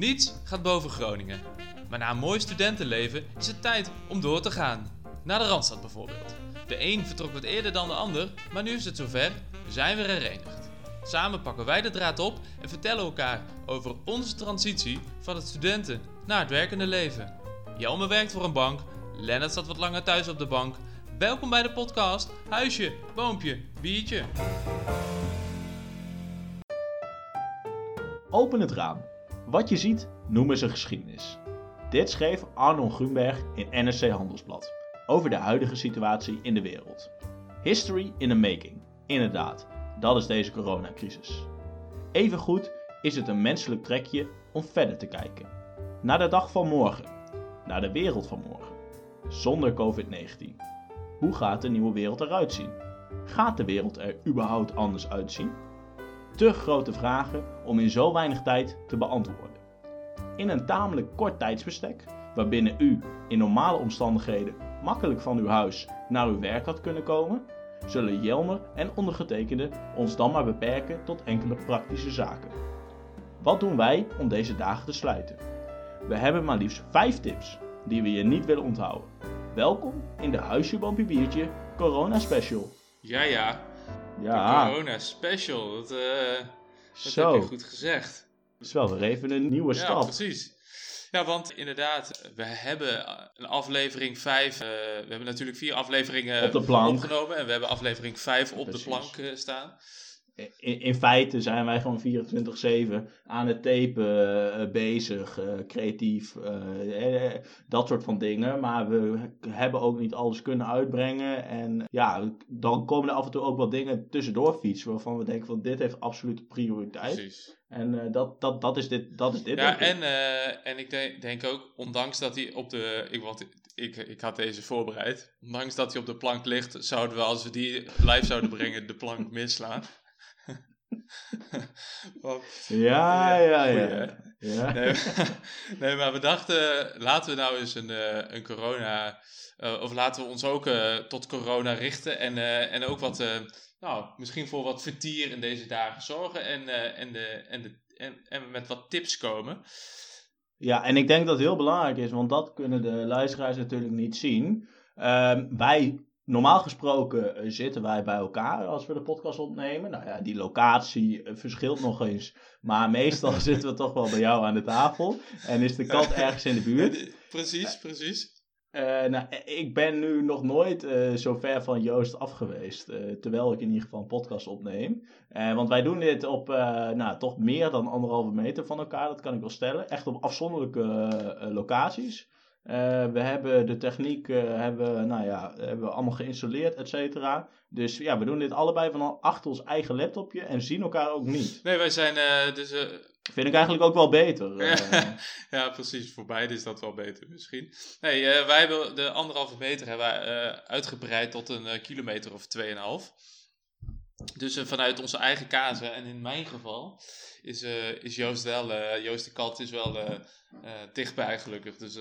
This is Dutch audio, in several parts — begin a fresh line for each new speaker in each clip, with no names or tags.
Niets gaat boven Groningen. Maar na een mooi studentenleven is het tijd om door te gaan. Naar de Randstad bijvoorbeeld. De een vertrok wat eerder dan de ander, maar nu is het zover, we zijn weer herenigd. Samen pakken wij de draad op en vertellen elkaar over onze transitie van het studenten naar het werkende leven. Jelme werkt voor een bank, Lennart zat wat langer thuis op de bank. Welkom bij de podcast Huisje, Boompje, Biertje.
Open het raam. Wat je ziet, noemen ze geschiedenis. Dit schreef Arnon Grunberg in NRC Handelsblad over de huidige situatie in de wereld. History in the making. Inderdaad, dat is deze coronacrisis. Evengoed is het een menselijk trekje om verder te kijken. Naar de dag van morgen. Naar de wereld van morgen. Zonder COVID-19. Hoe gaat de nieuwe wereld eruit zien? Gaat de wereld er überhaupt anders uitzien? Te grote vragen om in zo weinig tijd te beantwoorden. In een tamelijk kort tijdsbestek, waarbinnen u in normale omstandigheden makkelijk van uw huis naar uw werk had kunnen komen, zullen Jelmer en ondergetekende ons dan maar beperken tot enkele praktische zaken. Wat doen wij om deze dagen te sluiten? We hebben maar liefst 5 tips die we je niet willen onthouden. Welkom in de Huisje Biertje Corona Special.
Ja, ja, de
Ja,
corona special. Dat, eh, dat heb je goed gezegd.
het is wel weer even een nieuwe
Ja,
stap.
precies. Ja, want inderdaad, we hebben eh, een aflevering 5. we hebben natuurlijk vier afleveringen
Op de plank.
opgenomen. En we hebben aflevering 5 op
Precies.
de plank eh, staan.
In, in feite zijn wij gewoon 24-7 aan het tapen eh, bezig, eh, creatief, eh, dat soort van dingen. Maar we hebben ook niet alles kunnen uitbrengen. En ja, dan komen er af en toe ook wel dingen tussendoor fietsen waarvan we denken van dit heeft absolute prioriteit.
Precies.
En dat, dat, dat is dit. Dat is dit
Ja, en, en ik denk, denk ook, ondanks dat hij op de. Ik, want ik, ik had deze voorbereid. Ondanks dat hij op de plank ligt, zouden we, als we die live zouden brengen, de plank misslaan.
Ja, ja, ja.
hè?
ja.
nee, nee, maar we dachten, laten we nou eens een, eh, een corona. eh, of laten we ons ook eh, tot corona richten. En, en ook wat. nou, misschien voor wat vertier in deze dagen zorgen. En, en, de, en, de, en, en met wat tips komen.
Ja, en ik denk dat het heel belangrijk is, want dat kunnen de luisteraars natuurlijk niet zien. Ehm, wij, normaal gesproken eh, zitten wij bij elkaar als we de podcast opnemen. Nou ja, die locatie eh, verschilt nog eens. Maar meestal zitten we toch wel bij jou aan de tafel. En is de kat ergens in de buurt.
Precies, precies.
Eh, nou, ik ben nu nog nooit eh, zo ver van Joost af geweest. terwijl ik in ieder geval een podcast opneem. Want wij doen dit op nou, toch meer dan anderhalve meter van elkaar. Dat kan ik wel stellen. Echt op afzonderlijke locaties. Eh, we hebben de techniek eh, hebben, nou ja, hebben we allemaal geïnstalleerd, et cetera. Dus ja, we doen dit allebei van achter ons eigen laptopje en zien elkaar ook niet.
Nee, wij zijn eh, dus.
Vind ik eigenlijk ook wel beter. eh.
ja, precies. Voor beide is dat wel beter misschien. Nee, wij hebben de anderhalve meter hebben wij, uitgebreid tot een kilometer of 2,5. Dus eh, vanuit onze eigen kazen, en in mijn geval, is, eh, is Joost wel, eh, Joost de kat is wel dichtbij gelukkig. Dus,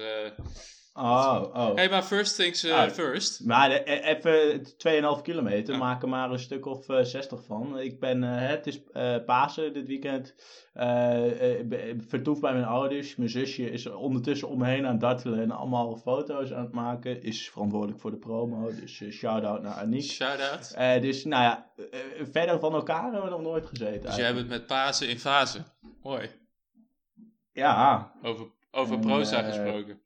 oh, oh.
hey, maar first things eh,
Ah.
first.
Maar e- even 2,5 kilometer,
Ja.
maak er maar een stuk of eh, 60 van. Ik ben, eh, het is eh, Pasen dit weekend. eh, eh, vertoef bij mijn ouders. Mijn zusje is ondertussen om me heen aan het dartelen en allemaal foto's aan het maken. Is verantwoordelijk voor de promo, dus eh, shout-out naar Aniek.
Shout-out.
Eh, dus nou ja, eh, verder van elkaar hebben we nog nooit gezeten.
Dus jij hebt het met Pasen in fase. Mooi.
Ja,
Over, over
En,
proza
eh,
gesproken.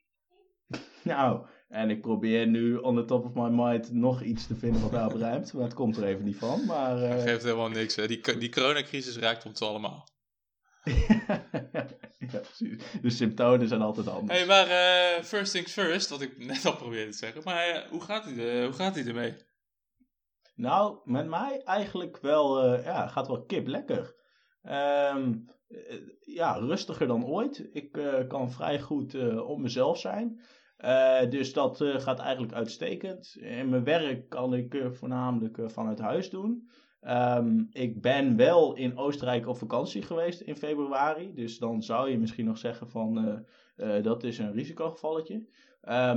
nou, en ik probeer nu on the top of my mind nog iets te vinden wat daarop ruimt. Maar het komt er even niet van. Maar, eh,
Dat geeft helemaal niks. Hè. Die, die coronacrisis raakt ons allemaal.
ja, precies. De symptomen zijn altijd anders.
hey, maar eh, first things first, wat ik net al probeerde te zeggen. Maar eh, hoe, gaat hij, eh, hoe gaat hij ermee?
Nou, met mij eigenlijk wel, eh, ja, gaat wel kip lekker. Ehm, eh, ja, rustiger dan ooit. Ik eh, kan vrij goed eh, op mezelf zijn. Eh, dus dat eh, gaat eigenlijk uitstekend. In mijn werk kan ik eh, voornamelijk vanuit huis doen. Ehm, ik ben wel in Oostenrijk op vakantie geweest in februari. Dus dan zou je misschien nog zeggen van dat is een risicogevalletje.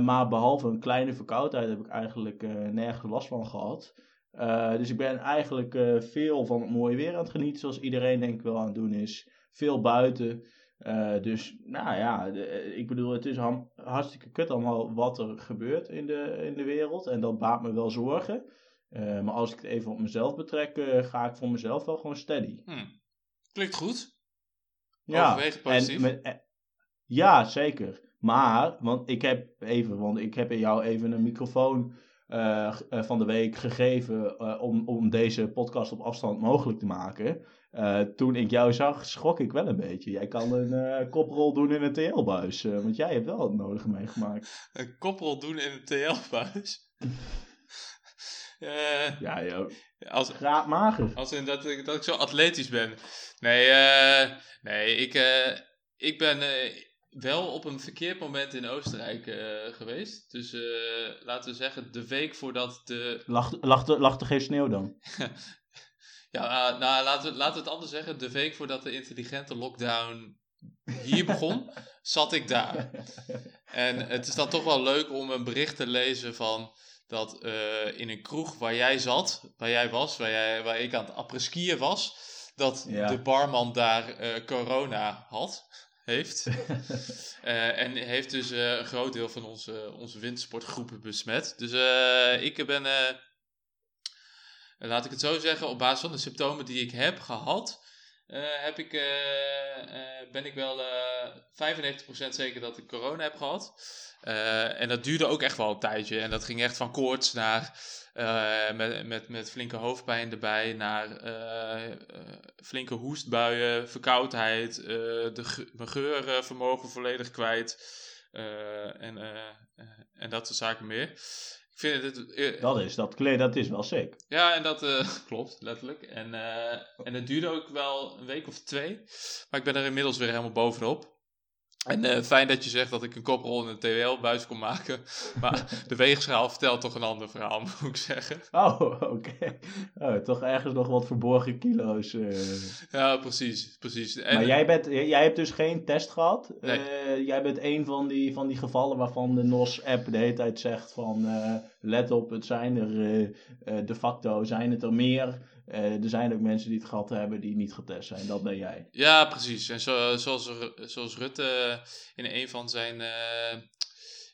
Maar behalve een kleine verkoudheid heb ik eigenlijk nergens last van gehad. Eh, dus ik ben eigenlijk veel van het mooie weer aan het genieten, zoals iedereen denk ik wel aan het doen is. Veel buiten. Eh, dus, nou ja, de- ik bedoel, het is ham- hartstikke kut allemaal wat er gebeurt in de, in de wereld. En dat baart me wel zorgen. Eh, maar als ik het even op mezelf betrek, eh, ga ik voor mezelf wel gewoon steady.
Hm. Klinkt goed.
Ja, en met, eh, ja, zeker. Maar, want ik heb even, want ik heb jou even een microfoon eh, eh, van de week gegeven eh, om, om deze podcast op afstand mogelijk te maken. Eh, toen ik jou zag, schrok ik wel een beetje. Jij kan een eh, koprol doen in een TL-buis, eh, want jij hebt wel het nodige meegemaakt.
Een koprol doen in een TL-buis.
Ja, joh.
als,
mager.
als in dat, ik- dat ik zo atletisch ben. Nee, nee ik, ik ben wel op een verkeerd moment in Oostenrijk geweest. Dus laten we zeggen, de week voordat de
Lag, lag, er, lag er geen sneeuw dan?
Ja, eh, nou, laten we, laten we het anders zeggen. De week voordat de intelligente lockdown hier begon, zat ik daar. En het is dan toch wel leuk om een bericht te lezen van dat eh, in een kroeg waar jij zat, waar jij was, waar, jij, waar ik aan het apres-skiën was, dat
Ja.
de barman daar eh, corona had, heeft. En heeft dus een groot deel van onze, onze wintersportgroepen besmet. Dus ik ben, laat ik het zo zeggen, op basis van de symptomen die ik heb gehad, eh, heb ik, eh, eh, ben ik wel eh 95% zeker dat ik corona heb gehad. Eh, en dat duurde ook echt wel een tijdje. En dat ging echt van koorts naar met, met, met flinke hoofdpijn erbij, naar flinke hoestbuien, verkoudheid, de mijn geurvermogen volledig kwijt. en, en dat soort zaken meer. Ik vind het, eh,
Dat is, dat, dat is wel sick.
ja, en dat eh, klopt, letterlijk. En, eh, en het duurde ook wel een week of twee. Maar ik ben er inmiddels weer helemaal bovenop. En eh, fijn dat je zegt dat ik een koprol in een TL-buis kon maken. Maar de weegschaal vertelt toch een ander verhaal, moet ik zeggen.
Oh, oké. Oh, toch ergens nog wat verborgen kilo's. eh.
Ja, precies, precies. En,
Maar jij, bent, jij jij hebt dus geen test gehad.
Nee.
Eh, jij bent een van die, van die gevallen waarvan de NOS-app de hele tijd zegt van... eh, let op, het zijn er eh, eh, de facto zijn het er meer. Eh, er zijn ook mensen die het gehad hebben die niet getest zijn. Dat ben jij.
Ja, precies. En zo, zoals, zoals Rutte in een van zijn, eh,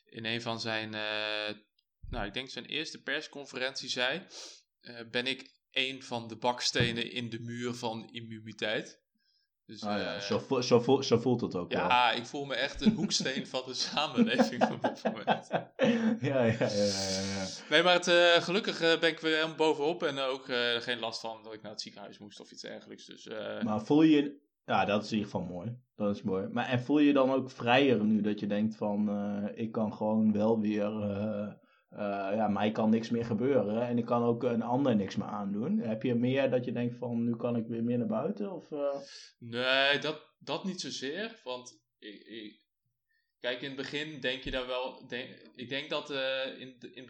in een van zijn, eh, nou ik denk zijn eerste persconferentie zei, ben ik een van de bakstenen in de muur van immuniteit. Dus,
Ah, ja.
eh,
zo, vo- zo, vo- zo voelt het ook wel.
ja, ik voel me echt een hoeksteen van de samenleving op dit moment.
ja, ja, ja, ja, ja.
Nee, maar het, eh, gelukkig eh, ben ik weer helemaal bovenop en ook geen last van dat ik naar het ziekenhuis moest of iets dergelijks. Dus
Maar voel je. Ja, dat is in ieder geval mooi. Dat is mooi. Maar en voel je je dan ook vrijer nu dat je denkt van... ik kan gewoon wel weer... eh, ja, mij kan niks meer gebeuren. En ik kan ook een ander niks meer aandoen. Heb je meer dat je denkt van... Nu kan ik weer meer naar buiten? Of, eh?
Nee, dat, dat niet zozeer. Want ik, kijk, in het begin denk je daar wel. Ik denk dat eh, in, in,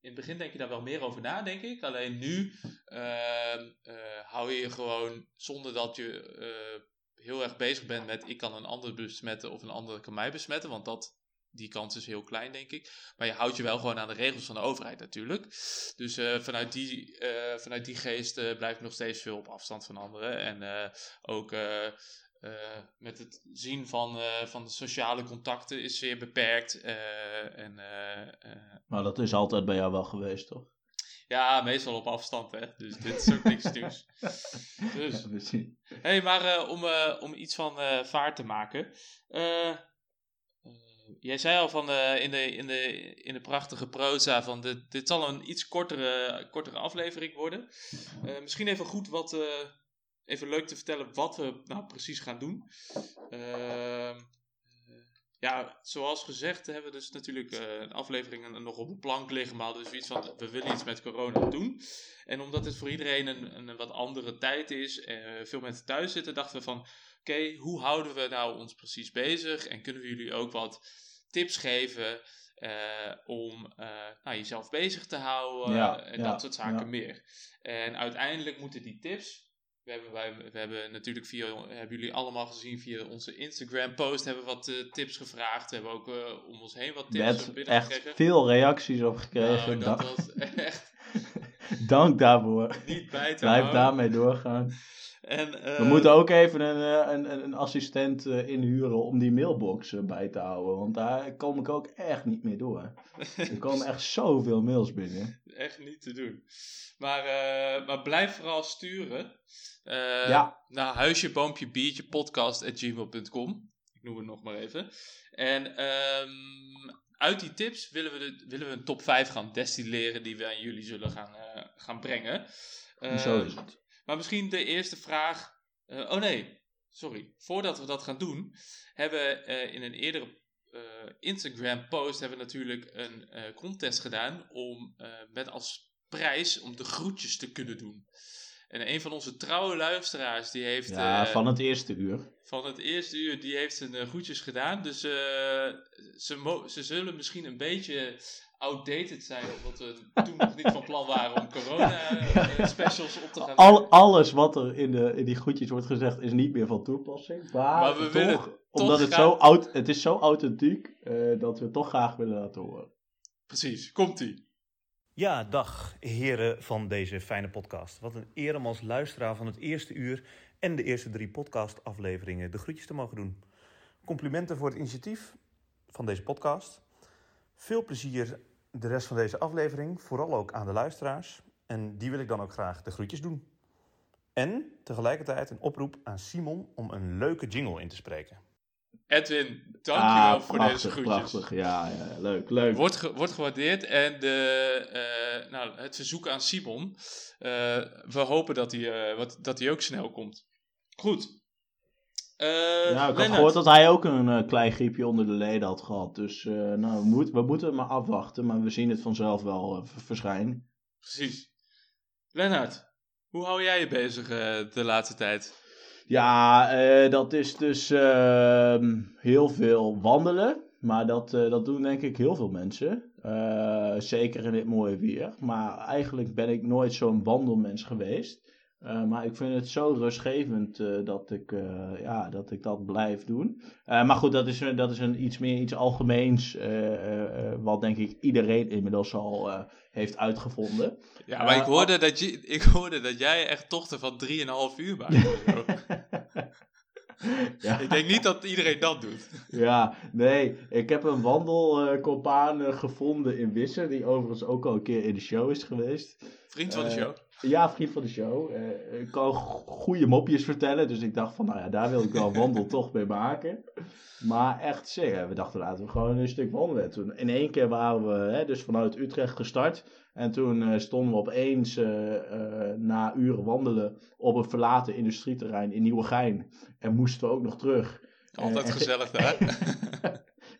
in het begin denk je daar wel meer over na, denk ik. Alleen nu ehm, eh, hou je je gewoon zonder dat je heel erg bezig bent met ik kan een ander besmetten of een ander kan mij besmetten. Want dat, die kans is heel klein, denk ik. Maar je houdt je wel gewoon aan de regels van de overheid natuurlijk. Dus eh, vanuit, die, eh, vanuit die geest eh, blijf ik nog steeds veel op afstand van anderen. En ook met het zien van, van de sociale contacten is zeer beperkt. en
Maar dat is altijd bij jou wel geweest, toch?
ja, meestal op afstand, hè. Dus dit is ook niks nieuws. Dus,
Ja,
hey, maar om, om iets van vaart te maken. Eh, jij zei al van in, de, in, de, in de prachtige proza van dit, dit zal een iets kortere, kortere aflevering worden. Eh, misschien even goed wat, eh, even leuk te vertellen wat we nou precies gaan doen. Ehm, eh, ja, zoals gezegd hebben we dus natuurlijk eh, een aflevering nog op de plank liggen, maar dus iets van we willen iets met corona doen. En omdat het voor iedereen een, een wat andere tijd is, en veel mensen thuis zitten, dachten we van oké, hoe houden we nou ons precies bezig? En kunnen we jullie ook wat tips geven eh, om eh, nou, jezelf bezig te houden
Ja,
en
ja,
dat soort zaken
ja.
meer. En uiteindelijk moeten die tips. We hebben, wij, we hebben natuurlijk via, hebben jullie allemaal gezien via onze Instagram post, hebben we wat eh, tips gevraagd. We hebben ook om ons heen wat tips
hebben
binnen
echt
gekregen.
veel reacties op gekregen.
Nou, dat was echt
Dank daarvoor.
niet bij te
Blijf
houden.
daarmee doorgaan.
En, eh,
We moeten ook even een, eh, een, een, assistent eh, inhuren om die mailbox eh, bij te houden. Want daar kom ik ook echt niet meer door. Er komen echt zoveel mails binnen.
Echt niet te doen. Maar, eh, maar blijf vooral sturen. eh,
Ja.
Naar huisje, boompje, biertje, podcast.gmail.com. Ik noem het nog maar even. En ehm, uit die tips willen we, de, willen we een top 5 gaan destilleren die we aan jullie zullen gaan, eh, gaan brengen.
Zo
Ehm,
is het.
Maar misschien de eerste vraag. eh, oh nee, sorry. Voordat we dat gaan doen, hebben we eh, in een eerdere eh, Instagram post hebben we natuurlijk een contest gedaan om met als prijs om de groetjes te kunnen doen. En een van onze trouwe luisteraars die heeft
Ja, van het eerste uur.
van het eerste uur, die heeft zijn groetjes gedaan. Dus ze, ze zullen misschien een beetje outdated zijn, omdat we toen nog niet van plan waren om corona-specials op te gaan
Al, alles wat er in, de, in die groetjes wordt gezegd is niet meer van toepassing. Maar,
Maar we
toch,
willen
omdat het,
graag-
zo oud, het is zo authentiek eh, dat we het toch graag willen laten horen.
Precies, komt-ie.
Ja, dag heren van deze fijne podcast. Wat een eer om als luisteraar van het eerste uur en de eerste drie podcastafleveringen de groetjes te mogen doen. Complimenten voor het initiatief van deze podcast. Veel plezier de rest van deze aflevering, vooral ook aan de luisteraars. En die wil ik dan ook graag de groetjes doen. En tegelijkertijd een oproep aan Simon om een leuke jingle in te spreken.
Edwin, dankjewel
Ah,
voor
prachtig,
deze groetjes.
Prachtig, ja, ja, leuk, leuk.
Wordt, ge- wordt gewaardeerd. En de, eh, nou, het verzoek aan Simon. eh, we hopen dat hij, eh, wat, dat hij ook snel komt. Goed. Eh,
ja, ik had gehoord dat hij ook een eh, klein griepje onder de leden had gehad. Dus eh, nou, we, moet- we moeten het maar afwachten, maar we zien het vanzelf wel verschijnen.
Precies. Lennart, hoe hou jij je bezig de laatste tijd?
Ja, dat is dus ehm, heel veel wandelen. Maar dat, dat doen denk ik heel veel mensen. Zeker in dit mooie weer. Maar eigenlijk ben ik nooit zo'n wandelmens geweest. Eh, maar ik vind het zo rustgevend eh, dat, ik, eh, ja, dat ik dat blijf doen. Maar goed, dat is, een- dat is een, iets meer iets algemeens. wat denk ik iedereen inmiddels al heeft uitgevonden.
Ja, maar ik, hoorde dat je, ik hoorde dat jij echt tochten van 3,5 uur maakt.
ja.
ik denk niet dat iedereen dat doet.
Ja, nee. Ik heb een wandelcompaan gevonden in Wissen, die overigens ook al een keer in de show is geweest.
Vriend van de show.
Ja, vriend van de show. Eh, ik kan go- goede mopjes vertellen, dus ik dacht van, nou ja, daar wil ik wel een wandel toch mee maken. Maar echt zeggen, we dachten laten we gewoon een stuk wandelen. Toen in één keer waren we hè, dus vanuit Utrecht gestart. En toen eh, stonden we opeens eh, na uren wandelen op een verlaten industrieterrein in Nieuwegein. En moesten we ook nog terug.
Altijd gezellig daar.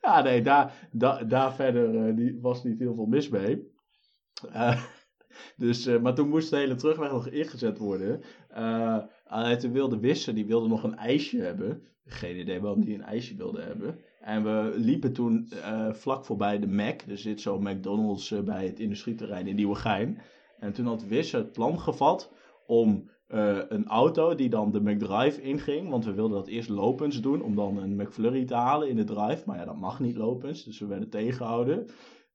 Ja, nee, daar, daar, daar verder die, was niet heel veel mis mee. Dus, eh, maar toen moest de hele terugweg nog ingezet worden. Eh alleen toen wilde Wissen, die wilde nog een ijsje hebben. Geen idee waarom die een ijsje wilde hebben. En we liepen toen eh, vlak voorbij de Mac. Er zit zo'n McDonald's eh, bij het industrieterrein in Nieuwegein. En toen had Wissen het plan gevat om een auto die dan de McDrive inging. Want we wilden dat eerst lopens doen. Om dan een McFlurry te halen in de drive. Maar ja, dat mag niet lopens. Dus we werden tegengehouden.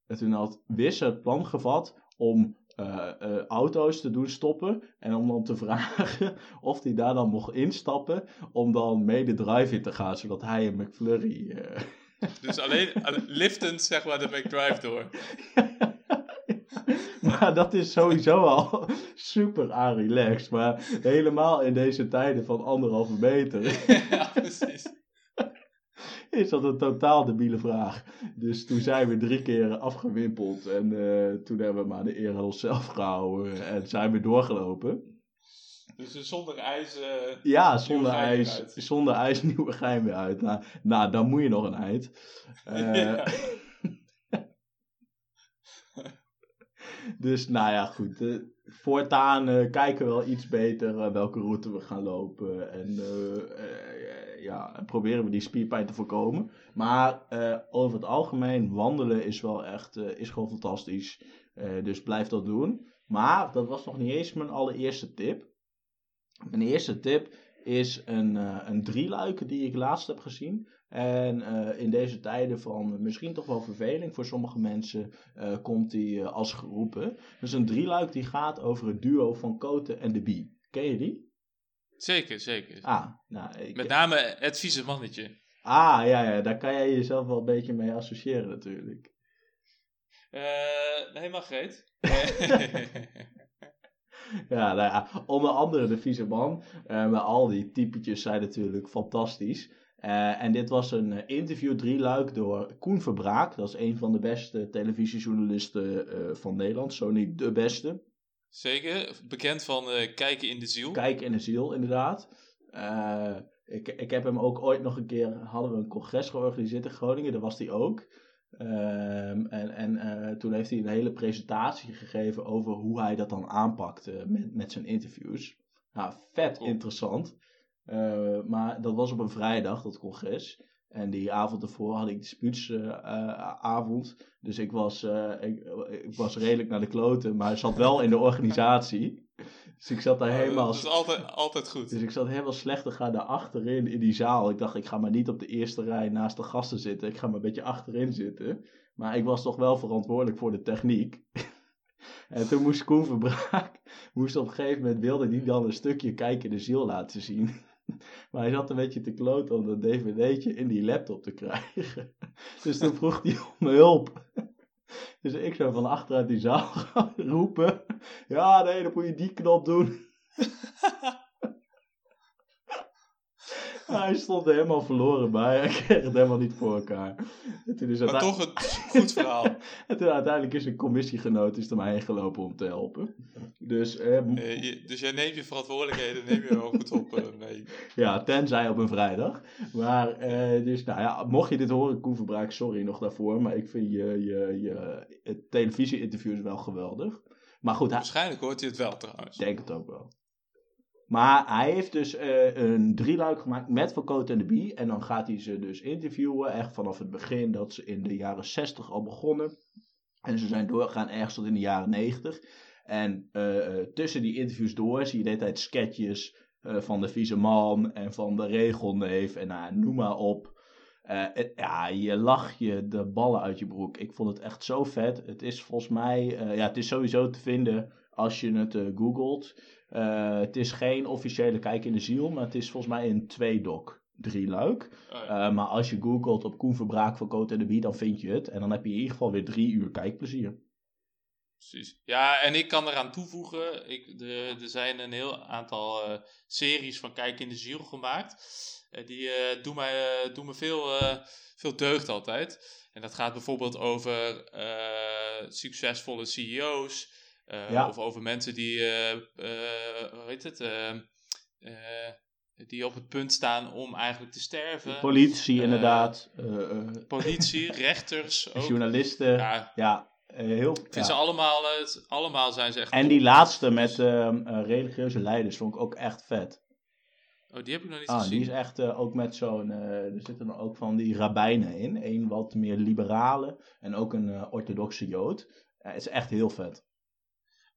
En toen had Wisse het plan gevat om eh, eh, auto's te doen stoppen. En om dan te vragen of hij daar dan mocht instappen. Om dan mee de drive in te gaan. Zodat hij een McFlurry... eh,
Dus alleen, alleen liftend zeg maar de McDrive door.
maar dat is sowieso al super aan relaxed. Maar helemaal in deze tijden van anderhalve meter
ja, precies.
is dat een totaal debiele vraag. Dus toen zijn we drie keer afgewimpeld. En eh, toen hebben we maar de eer aan onszelf gehouden. En zijn we doorgelopen.
Dus zonder ijs. eh,
Ja, zonder ijs, zonder ijs nieuwe gein weer uit. Nou, nou, dan moet je nog een eind. Eh,
Ja.
Dus nou ja, goed. voortaan kijken we wel iets beter welke route we gaan lopen. En ja, en proberen we die spierpijn te voorkomen. Maar eh, over het algemeen, wandelen is wel echt, eh, is gewoon fantastisch. Eh, dus blijf dat doen. Maar dat was nog niet eens mijn allereerste tip. Mijn eerste tip is een, eh een drieluik die ik laatst heb gezien. En in deze tijden van misschien toch wel verveling voor sommige mensen komt die als geroepen. Dus een drieluik die gaat over het duo van Koten en de Bie. Ken je die?
Zeker, zeker.
Ah, nou, ik,
Met name het vieze mannetje.
ah ja, ja, daar kan jij jezelf wel een beetje mee associëren natuurlijk.
Eh nee, Margreet.
Ja, nou ja, onder andere de vieze man. Eh, maar al die typetjes zijn natuurlijk fantastisch. Eh, en dit was een eh, interview drieluik door Koen Verbraak. Dat is een van de beste televisiejournalisten eh, van Nederland. Zo niet de beste.
Zeker, bekend van eh, Kijken in de Ziel.
Kijk in de ziel, inderdaad. Eh, ik, ik heb hem ook ooit nog een keer, hadden we een congres georganiseerd in Groningen, daar was hij ook. Ehm, en en eh, toen heeft hij een hele presentatie gegeven over hoe hij dat dan aanpakte met, met zijn interviews. Nou, vet
Cool.
interessant. Maar dat was op een vrijdag, dat congres. En die avond ervoor had ik dispuutsavond. dus ik was, eh, ik, ik was redelijk naar de kloten, maar ik zat wel in de organisatie. Dus ik zat daar helemaal...
Dat is altijd, altijd goed.
Dus ik zat helemaal slecht te gaan naar achterin in die zaal. Ik dacht, ik ga maar niet op de eerste rij naast de gasten zitten. Ik ga maar een beetje achterin zitten. Maar ik was toch wel verantwoordelijk voor de techniek. en toen moest Koen Verbraak, moest op een gegeven moment, wilde hij dan een stukje kijken de ziel laten zien. maar hij zat een beetje te kloten om dat dvd'tje in die laptop te krijgen. dus toen vroeg hij om hulp. Dus ik zou van achteruit die zaal gaan roepen. Ja, nee, dan moet je die knop doen. Hij stond er helemaal verloren bij. Hij kreeg het helemaal niet voor elkaar. En toen, is
Maar toch een goed verhaal.
en toen uiteindelijk is een commissiegenoot is er mij heen gelopen om te helpen. Dus eh,
Eh, je- dus jij neemt je verantwoordelijkheden neem je wel goed op. eh,
ja, tenzij op een vrijdag. Maar eh, dus, nou ja, mocht je dit horen, Koen Verbraak, sorry nog daarvoor. Maar ik vind je, je, je televisie-interviews wel geweldig. Maar goed, hij,
Waarschijnlijk hoort hij het wel trouwens.
Ik denk het ook wel. Maar hij heeft dus eh, een drieluik gemaakt met Van Cote en de Bie. En dan gaat hij ze dus interviewen. Echt vanaf het begin dat ze in de jaren 60 al begonnen. En ze zijn doorgegaan ergens tot in de jaren 90. En eh, eh, tussen die interviews door zie je de hele tijd sketches van de vieze man en van de regelneef. En nou, noem maar op. Ja, je lach je de ballen uit je broek. Ik vond het echt zo vet. Het is volgens mij, ja, het is sowieso te vinden als je het googelt. Eh, het is geen officiële kijk in de ziel, maar het is volgens mij een tweedok. Drie luik.
Oh, ja.
Eh, maar als je googelt op Koen Verbraak van Cote de Bie, dan vind je het. En dan heb je in ieder geval weer drie uur kijkplezier.
Precies. Ja, en ik kan eraan toevoegen. Ik, de, er zijn een heel aantal eh, series van Kijk in de Ziel gemaakt. Die doen, mij, doen me veel, veel deugd altijd. En dat gaat bijvoorbeeld over succesvolle CEO's. Eh,
Ja.
Of over mensen die, eh, eh, hoe heet het, die op het punt staan om eigenlijk te sterven.
Politie inderdaad.
Politie, rechters ook.
journalisten. Ja,
Ja,
heel
ik
ja.
vind ze allemaal, het- allemaal zijn ze echt
En die laatste met ehm, eh, religieuze leiders vond ik ook echt vet.
Oh, die heb ik nog niet
Ah,
gezien.
die is echt ook met zo'n. er zitten er ook van die rabbijnen in. Eén wat meer liberale en ook een orthodoxe jood. Het is echt heel vet.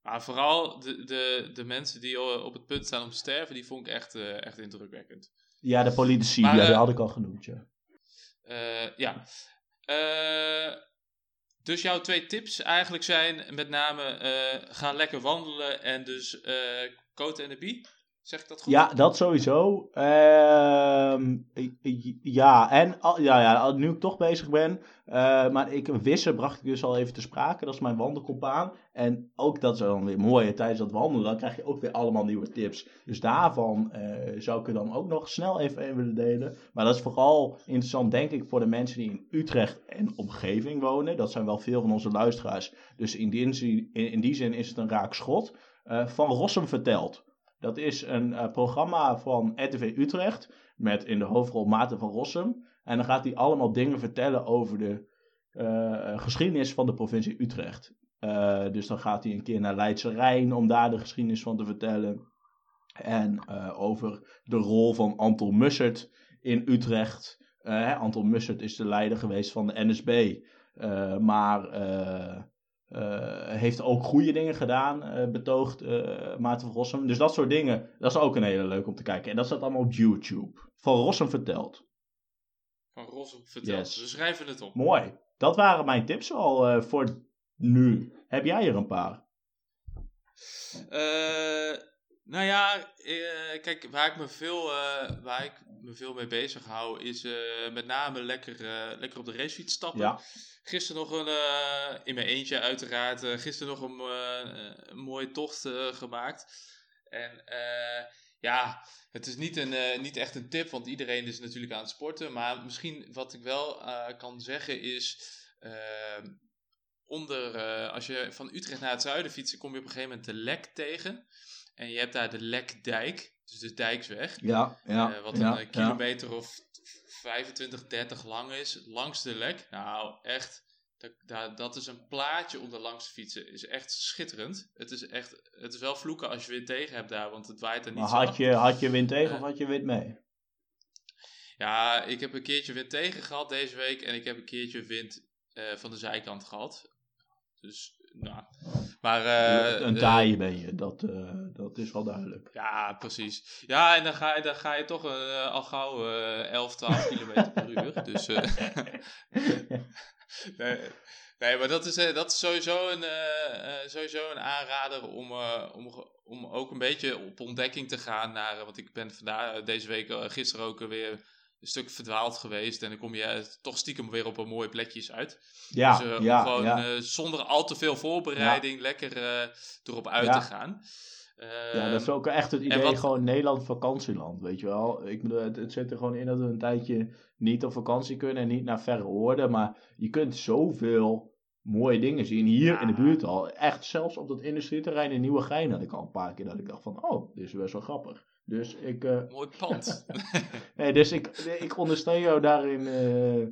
Maar vooral de, de, de mensen die eh, op het punt staan om te sterven, die vond ik echt, eh, echt indrukwekkend.
Ja, de politici,
Maar,
ja, die
eh,
had ik al genoemd. Ja.
Ja. Dus jouw twee tips eigenlijk zijn met name eh, ga lekker wandelen en dus Cote en de Bie. Zeg ik dat goed?
Ja, dat sowieso. Ehm, ja, en ja, ja, nu ik toch bezig ben. eh, maar ik, Wisse bracht ik dus al even te sprake. Dat is mijn wandelcompaan. En ook dat is dan weer mooi. Tijdens dat wandelen dan krijg je ook weer allemaal nieuwe tips. Dus daarvan eh, zou ik er dan ook nog snel even een willen delen. Maar dat is vooral interessant, denk ik, voor de mensen die in Utrecht en omgeving wonen. Dat zijn wel veel van onze luisteraars. Dus in die, in, in die zin is het een raak schot. Eh, van Rossum vertelt. Dat is een eh, programma van RTV Utrecht met in de hoofdrol Maarten van Rossum. En dan gaat hij allemaal dingen vertellen over de eh, geschiedenis van de provincie Utrecht. Eh, dus dan gaat hij een keer naar Leidse Rijn om daar de geschiedenis van te vertellen. En over de rol van Anton Mussert in Utrecht. Anton Mussert is de leider geweest van de NSB. maar heeft ook goede dingen gedaan, eh, betoogt eh, Maarten van Rossum. Dus dat soort dingen, dat is ook een hele leuk om te kijken. En dat staat allemaal op YouTube. Van Rossum verteld.
Van Rossum verteld.
Yes.
We schrijven het op.
Mooi. Dat waren mijn tips al eh, voor nu. Heb jij er een paar?
Eh, Nou ja, eh, kijk, waar ik me veel, eh, waar ik me veel mee bezig hou, is eh, met name lekker, lekker op de racefiets stappen.
Ja.
Gisteren nog een, in mijn eentje uiteraard, gisteren nog een, een mooie tocht gemaakt. En ja, het is niet, een, niet echt een tip, want iedereen is natuurlijk aan het sporten. Maar misschien wat ik wel kan zeggen is, eh, onder, als je van Utrecht naar het zuiden fietst, kom je op een gegeven moment de Lek tegen. En je hebt daar de Lekdijk, dus de Dijksweg.
Ja, ja.
Eh, wat
ja,
een eh,
ja.
kilometer of 25, 30 lang is, langs de lek. Nou, echt, dat, dat, is een plaatje om er langs te fietsen. Is echt schitterend. Het is echt, het is wel vloeken als je wind tegen hebt daar, want het waait er niet
Maar
zo.
had je, had je wind tegen
Eh.
of had je wind mee?
Ja, ik heb een keertje wind tegen gehad deze week en ik heb een keertje wind eh, van de zijkant gehad. Dus, nou, maar... eh,
een
eh,
taaie ben je, dat, eh, dat is wel duidelijk.
Ja, precies. Ja, en dan ga je, dan ga je toch eh, al gauw eh 11, 12 kilometer per uur. Dus, eh, nee, nee, maar dat is, eh, dat is sowieso, een, eh, eh, sowieso een aanrader om, eh, om, om ook een beetje op ontdekking te gaan. Naar, eh, want ik ben vandaag, deze week, eh, gisteren ook weer een stuk verdwaald geweest. En dan kom je toch stiekem weer op een mooie plekjes uit.
Ja,
dus, eh,
ja,
gewoon
ja.
eh, zonder al te veel voorbereiding lekker eh, erop uit te gaan.
ja, dat is
Ehm,
ook echt het idee,
wat-
gewoon Nederland vakantieland, weet je wel. Ik bedoel, het, het zit er gewoon in dat we een tijdje niet op vakantie kunnen en niet naar verre oorden, maar je kunt zoveel mooie dingen zien hier in de buurt al. Echt, zelfs op dat industrieterrein in Nieuwegein had ik al een paar keer dat ik dacht van, oh, dit is best wel grappig. Dus ik, eh,
Mooi pand.
nee, dus ik, ik ondersteun jou daarin eh,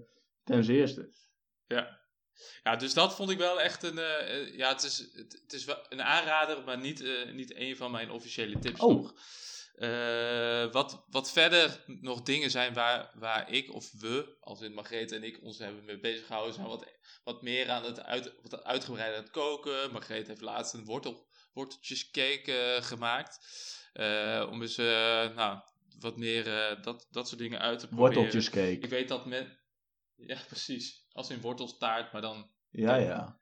ten zeerste.
ja. ja, dus dat vond ik wel echt een. eh, ja, het is, het, het is wel een aanrader, maar niet, niet een van mijn officiële tips
Oh.
nog. Eh, wat, wat verder nog dingen zijn waar, waar ik of we, als in Margreet en ik, ons hebben mee bezig gehouden, zijn wat, wat meer aan het uit, wat uitgebreid aan het koken. Margreet heeft laatst een wortel, worteltjescake eh, gemaakt. Eh, om eens nou, wat meer dat, dat soort dingen uit te proberen.
Worteltjescake.
Ik weet dat men. Ja, precies. Als in wortelstaart, maar dan.
Ja, ja.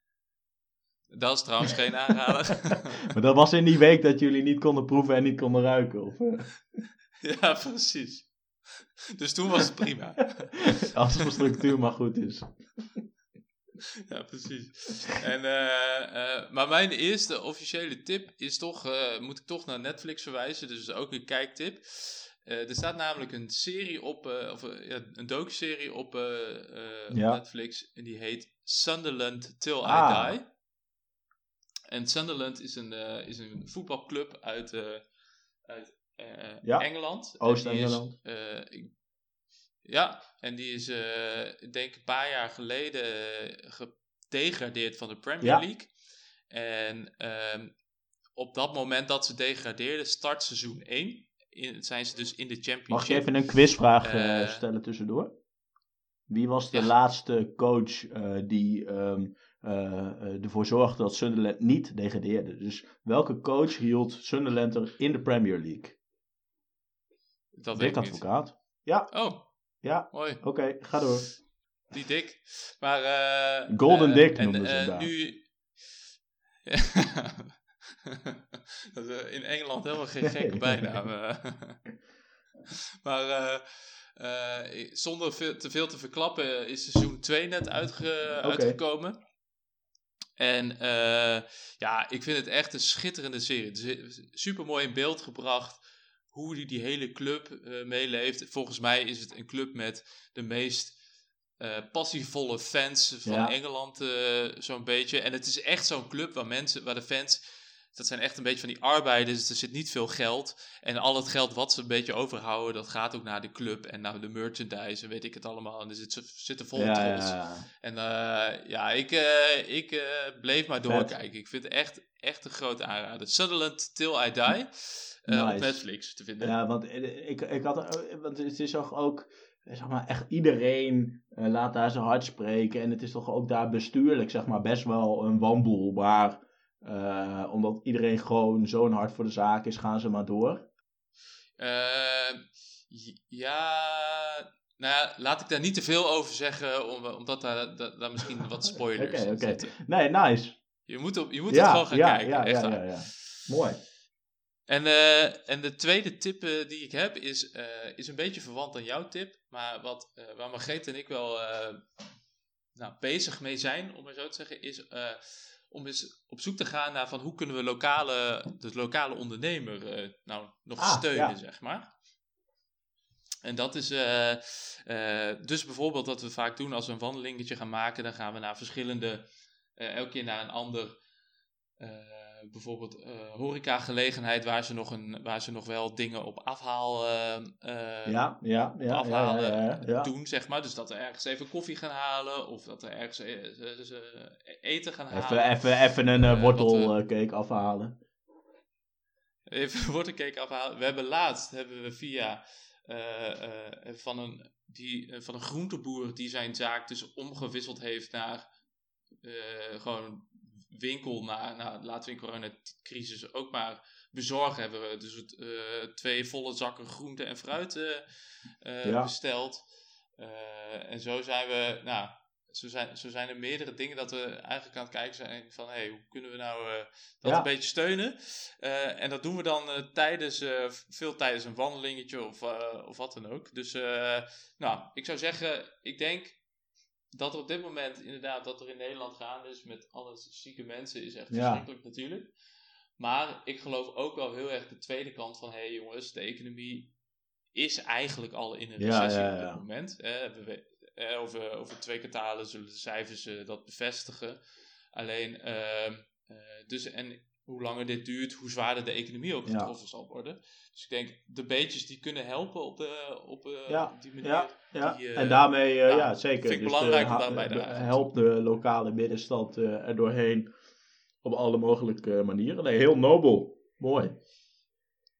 Dat is trouwens geen aanrader.
Maar dat was in die week dat jullie niet konden proeven en niet konden ruiken. Of, eh,
ja, precies. Dus toen was het prima.
als de structuur maar goed is.
Ja, precies. En, eh, eh, maar mijn eerste officiële tip is toch, moet ik toch naar Netflix verwijzen, dus ook een kijktip. Er staat namelijk een serie op, of ja, een docu-serie op,
Ja.
op Netflix en die heet Sunderland Till
Ah.
I Die. En Sunderland is een, eh, is een voetbalclub uit, eh, uit eh,
Ja.
Engeland. En
Oost-Engeland.
ja, en die is, ik denk een paar jaar geleden gedegradeerd van de Premier
Ja.
League. En ehm, op dat moment dat ze degradeerden, start seizoen 1. In, zijn ze dus in de Championship.
Mag je even een quizvraag stellen tussendoor? Wie was de
Ja.
laatste coach die ehm, eh, eh, ervoor zorgde dat Sunderland niet degradeerde? Dus welke coach hield Sunderland er in de Premier League?
Dat
Dick
niet.
Advocaat. Ja,
Oh,
ja.
mooi.
Oké, ga door.
Die Dick. Maar, eh,
Golden
eh,
Dick
en,
noemen ze hem
eh,
daar.
Nu... dat is eh, in Engeland helemaal geen gekke bijnaam. eh. maar eh, eh, zonder te veel te verklappen is seizoen 2 net uitge- uitgekomen. En eh, ja, ik vind het echt een schitterende serie. Super mooi in beeld gebracht hoe die, die hele club eh, meeleeft. Volgens mij is het een club met de meest eh, passievolle fans van
Ja.
Engeland, zo'n beetje. En het is echt zo'n club waar mensen, waar de fans, dat zijn echt een beetje van die arbeiders. Er zit niet veel geld. En al het geld wat ze een beetje overhouden, dat gaat ook naar de club en naar de merchandise en weet ik het allemaal. En er zit, zit er vol
Ja,
trots.
ja.
En eh, ja, ik, eh, ik eh, bleef maar doorkijken. Ik vind het echt, echt een grote aanrader. Sutherland Till I Die. Op. Netflix te vinden.
Ja, want ik, ik had, want het is toch ook, zeg maar, echt iedereen laat daar zijn hart spreken. En het is toch ook daar bestuurlijk, zeg maar, best wel een wandelbaar. Eh omdat iedereen gewoon zo'n hart voor de zaak is, gaan ze maar door.
Eh, j- ja, nou ja, laat ik daar niet te veel over zeggen, om, omdat daar, daar, daar misschien wat spoilers
Oké,
in
oké. Nee, nice.
Je moet, op, je moet
ja,
het gewoon gaan
ja,
kijken.
ja,
echt
ja, ja, ja. Mooi.
En, eh, en de tweede tip eh, die ik heb is, eh, is een beetje verwant aan jouw tip. Maar wat, eh, waar Margreet en ik wel eh, nou, bezig mee zijn, om maar zo te zeggen, is eh, om eens op zoek te gaan naar van hoe kunnen we lokale, de lokale ondernemer eh, nou nog
Ah,
steunen,
ja.
zeg maar. En dat is eh, eh, dus bijvoorbeeld wat we vaak doen als we een wandelingetje gaan maken, dan gaan we naar verschillende, elke keer naar een ander, bijvoorbeeld eh horecagelegenheid waar ze, nog een, waar ze nog wel dingen op afhaal eh, eh,
Ja, ja, ja.
afhalen
ja,
doen, zeg maar. Dus dat we ergens even koffie gaan halen of dat we ergens eh, eh, eh, eten gaan
Even,
halen.
even, even een eh,
Eh,
wortelcake afhalen.
Even wortelcake afhalen. We hebben laatst hebben we via eh, eh, van, een, die, eh, van een groenteboer die zijn zaak dus omgewisseld heeft naar eh, gewoon winkel, naar, naar, laten we in coronacrisis ook maar bezorgen. Hebben we dus het, eh, twee volle zakken groente en fruit eh, eh,
Ja.
besteld. En zo zijn we, nou, zo zijn, zo zijn er meerdere dingen dat we eigenlijk aan het kijken zijn van, hey, hoe kunnen we nou dat
Ja.
een beetje steunen? En dat doen we dan tijdens, veel tijdens een wandelingetje of, of wat dan ook. Dus, nou, ik zou zeggen, ik denk dat er op dit moment inderdaad, dat er in Nederland gaande is met alle zieke mensen, is echt
Ja.
verschrikkelijk natuurlijk. Maar ik geloof ook wel heel erg de tweede kant van, hé hey jongens, de economie is eigenlijk al in een recessie
ja,
op dit moment. Eh, we, eh, over, over twee kwartalen zullen de cijfers eh, dat bevestigen. Alleen, ehm, eh, dus en hoe langer dit duurt, hoe zwaarder de economie ook
Ja.
getroffen zal worden. Dus ik denk, de beetjes die kunnen helpen op, de, op eh,
Ja,
die manier.
Ja, ja.
die, eh,
en daarmee, eh,
ja,
ja, zeker.
vind ik
Dus
belangrijk
de-
om daarbij
de-. Help de lokale middenstand eh, er doorheen op alle mogelijke manieren. Nee, heel nobel. Mooi.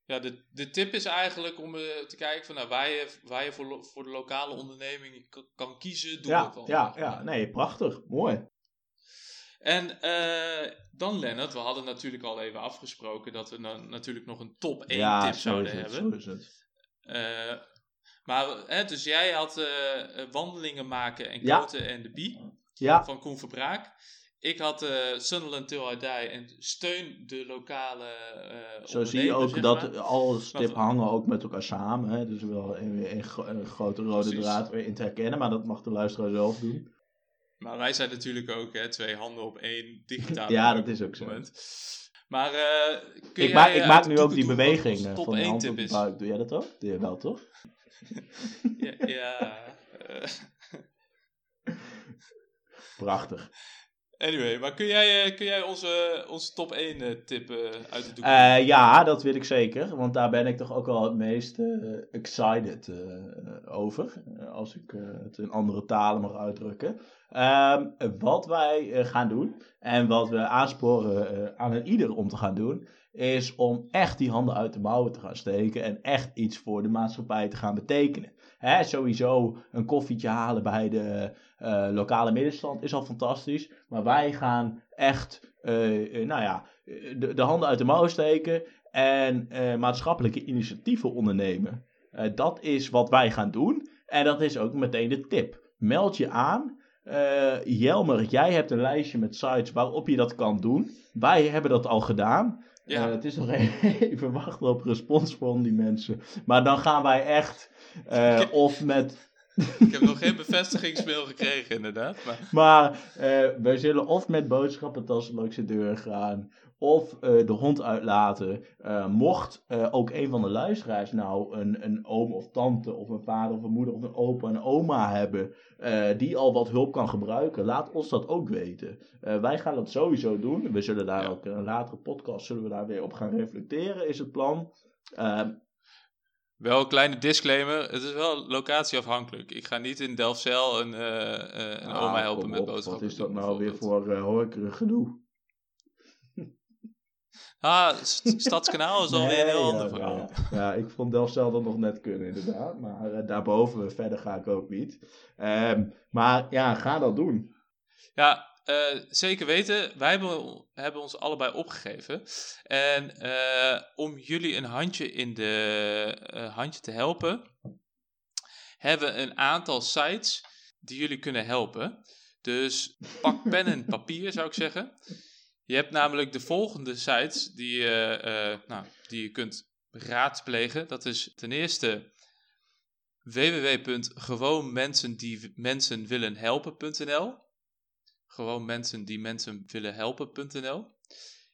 Ja, de, de tip is eigenlijk om eh, te kijken van, nou, waar je, waar je voor, voor de lokale onderneming kan kiezen, doe
Ja,
dan.
ja, ja, nee, prachtig. Mooi.
En eh, dan Lennart, we hadden natuurlijk al even afgesproken dat we dan natuurlijk nog een top 1
ja,
tip
zo
zouden
het,
hebben.
zo is het.
Eh, maar, hè, dus jij had eh, wandelingen maken en
Ja.
Koten en de Bie
Ja,
van Koen Verbraak. Ik had eh Sunderland Till I Die en steun de lokale eh
zo zie je ook
zeg
dat alle stip hangen ook met elkaar samen. Hè? Dus wel een, een, gro- een grote rode
Precies.
draad weer in te herkennen. Maar dat mag de luisteraar zelf doen.
Maar wij zijn natuurlijk ook hè, twee handen op één digitale
Ja, dat is ook zo.
moment. Maar eh, kun
Ik,
jij,
maak, ik
eh,
maak nu ook die beweging eh,
top
van de
1
hand op
tip is?
buik. Doe jij dat ook? Doe je wel, toch?
Ja, ja
Prachtig.
anyway, maar kun jij, kun jij onze, onze top 1 eh, tip uit de?
Eh, ja, dat wil ik zeker. Want daar ben ik toch ook wel het meest excited over. als ik het in andere talen mag uitdrukken. Ehm, wat wij eh, gaan doen en wat we aansporen eh, aan ieder om te gaan doen. Is om echt die handen uit de mouwen te gaan steken. En echt iets voor de maatschappij te gaan betekenen. Hè, sowieso een koffietje halen bij de eh, lokale middenstand is al fantastisch. Maar wij gaan echt, nou ja, de, de handen uit de mouwen steken en maatschappelijke initiatieven ondernemen. Dat is wat wij gaan doen. En dat is ook meteen de tip. Meld je aan. Eh, Jelmer, jij hebt een lijstje met sites waarop je dat kan doen. Wij hebben dat al gedaan.
Ja.
Eh, het is nog even wachten op respons van die mensen. Maar dan gaan wij echt eh, of met
Ik heb nog geen bevestigingsmail gekregen, inderdaad. Maar
maar wij zullen of met boodschappentassen langs de deur gaan, of eh, de hond uitlaten. Eh, mocht eh, ook een van de luisteraars nou een, een oom of tante, of een vader of een moeder of een opa en oma hebben, die al wat hulp kan gebruiken, laat ons dat ook weten. Wij gaan dat sowieso doen. We zullen daar
Ja.
ook in een latere podcast zullen we daar weer op gaan reflecteren, is het plan. Eh,
wel een kleine disclaimer. Het is wel locatieafhankelijk. Ik ga niet in Delfzijl een, een
ah,
oma helpen met boodschappen.
Wat is dat nou weer voor uh, gedoe?
Ah, St- Stadskanaal is alweer een heel
Nee,
ander
ja,
verhaal.
Ja, ja, ik vond Delfzijl dat nog net kunnen, inderdaad. Maar eh, daarboven verder ga ik ook niet. Ehm, maar ja, ga dat doen.
Ja, eh, zeker weten. Wij hebben, hebben ons allebei opgegeven. En eh, om jullie een handje in de eh, handje te helpen, hebben we een aantal sites die jullie kunnen helpen. Dus pak pen en papier, zou ik zeggen. Je hebt namelijk de volgende sites die, uh, uh, nou, die je kunt raadplegen. Dat is ten eerste www.gewoonmensendiemensenwillenhelpen.nl Gewoon mensen die mensen willen helpen.nl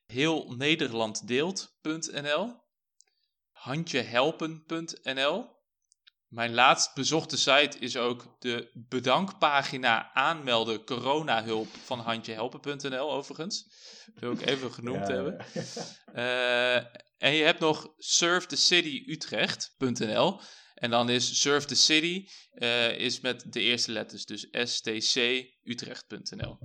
Heel Nederland deelt.nl Handjehelpen.nl Mijn laatst bezochte site is ook de bedankpagina aanmelden coronahulp van handjehelpen.nl overigens. Wil ik even genoemd hebben. Uh, en je hebt nog surfthecityutrecht.nl en dan is Surf the City uh, is met de eerste letters, dus stcutrecht.nl.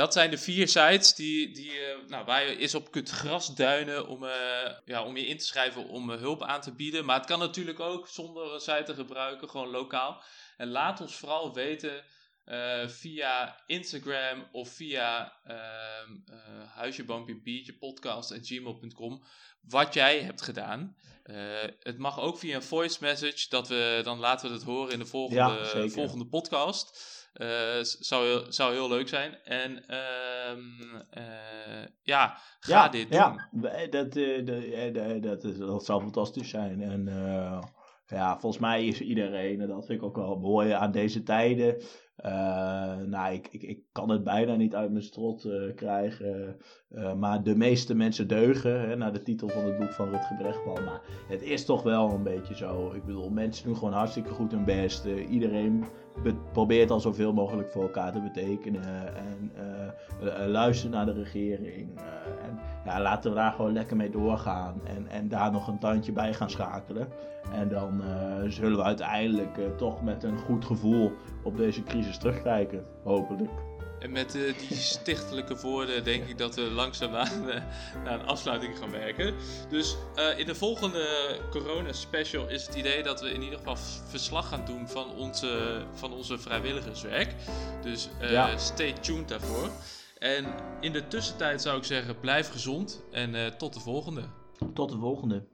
Dat zijn de vier sites die, die, uh, nou, waar je eens op kunt grasduinen om, uh, ja, om je in te schrijven om hulp aan te bieden. Maar het kan natuurlijk ook zonder een site te gebruiken, gewoon lokaal. En laat ons vooral weten via Instagram of via uh, podcast en gmail.com wat jij hebt gedaan. het mag ook via een voice message, dat we, dan laten we het horen in de volgende, ja, volgende podcast. Zou, heel, zou heel leuk zijn. En ja, ga
ja,
dit
ja. doen. Dat, dat, dat, dat zou fantastisch zijn. En ja, volgens mij is iedereen, en dat vind ik ook wel mooi aan deze tijden, nou, ik, ik, ik kan het bijna niet uit mijn strot uh, krijgen. Uh, maar de meeste mensen deugen, hè, naar de titel van het boek van Rutger Brechtman. Maar het is toch wel een beetje zo. Ik bedoel, mensen doen gewoon hartstikke goed hun best. iedereen probeert al zoveel mogelijk voor elkaar te betekenen. En luistert naar de regering. en ja, laten we daar gewoon lekker mee doorgaan. En, en daar nog een tandje bij gaan schakelen. En dan zullen we uiteindelijk toch met een goed gevoel op deze crisis terugkijken, hopelijk.
En met uh, die stichtelijke woorden denk ik dat we langzaamaan uh, naar een afsluiting gaan werken. Dus uh, in de volgende corona special is het idee dat we in ieder geval verslag gaan doen van onze, van onze vrijwilligerswerk. Dus ja. stay tuned daarvoor. En in de tussentijd zou ik zeggen, blijf gezond en tot de volgende.
Tot de volgende.